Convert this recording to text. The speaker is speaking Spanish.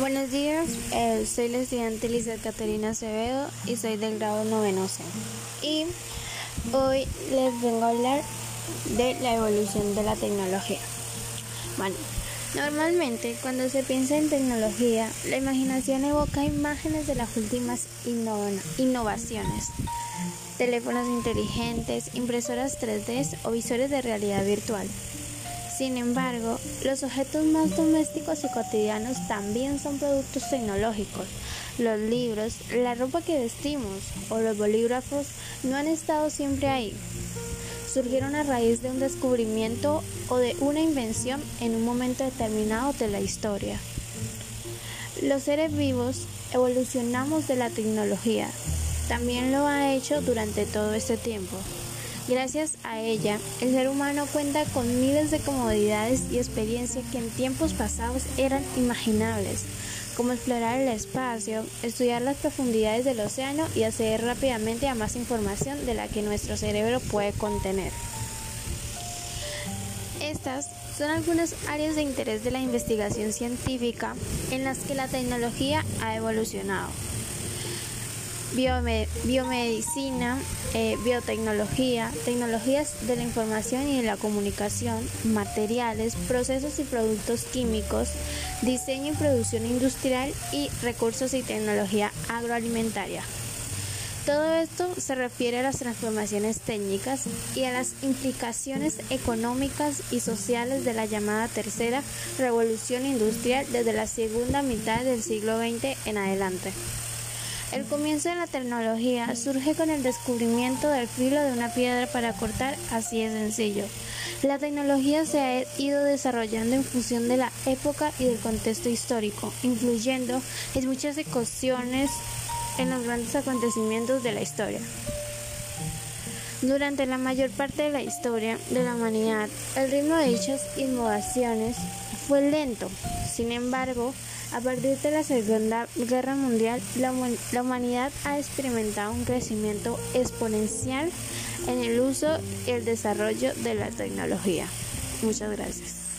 Buenos días, eh, soy la estudiante Lizeth Caterina Acevedo y soy del grado noveno C. Y hoy les vengo a hablar de la evolución de la tecnología. Bueno, normalmente cuando se piensa en tecnología, la imaginación evoca imágenes de las últimas innovaciones. Teléfonos inteligentes, impresoras 3D o visores de realidad virtual. Sin embargo, los objetos más domésticos y cotidianos también son productos tecnológicos. Los libros, la ropa que vestimos o los bolígrafos no han estado siempre ahí. Surgieron a raíz de un descubrimiento o de una invención en un momento determinado de la historia. Los seres vivos evolucionamos de la tecnología. También lo ha hecho durante todo este tiempo. Gracias a ella, el ser humano cuenta con miles de comodidades y experiencias que en tiempos pasados eran imaginables, como explorar el espacio, estudiar las profundidades del océano y acceder rápidamente a más información de la que nuestro cerebro puede contener. Estas son algunas áreas de interés de la investigación científica en las que la tecnología ha evolucionado biomedicina, eh, biotecnología, tecnologías de la información y de la comunicación, materiales, procesos y productos químicos, diseño y producción industrial y recursos y tecnología agroalimentaria. Todo esto se refiere a las transformaciones técnicas y a las implicaciones económicas y sociales de la llamada tercera revolución industrial desde la segunda mitad del siglo XX en adelante. El comienzo de la tecnología surge con el descubrimiento del filo de una piedra para cortar, así de sencillo. La tecnología se ha ido desarrollando en función de la época y del contexto histórico, influyendo en muchas ecuaciones en los grandes acontecimientos de la historia. Durante la mayor parte de la historia de la humanidad, el ritmo de dichas innovaciones fue lento. Sin embargo, a partir de la Segunda Guerra Mundial, la, humanidad ha experimentado un crecimiento exponencial en el uso y el desarrollo de la tecnología. Muchas gracias.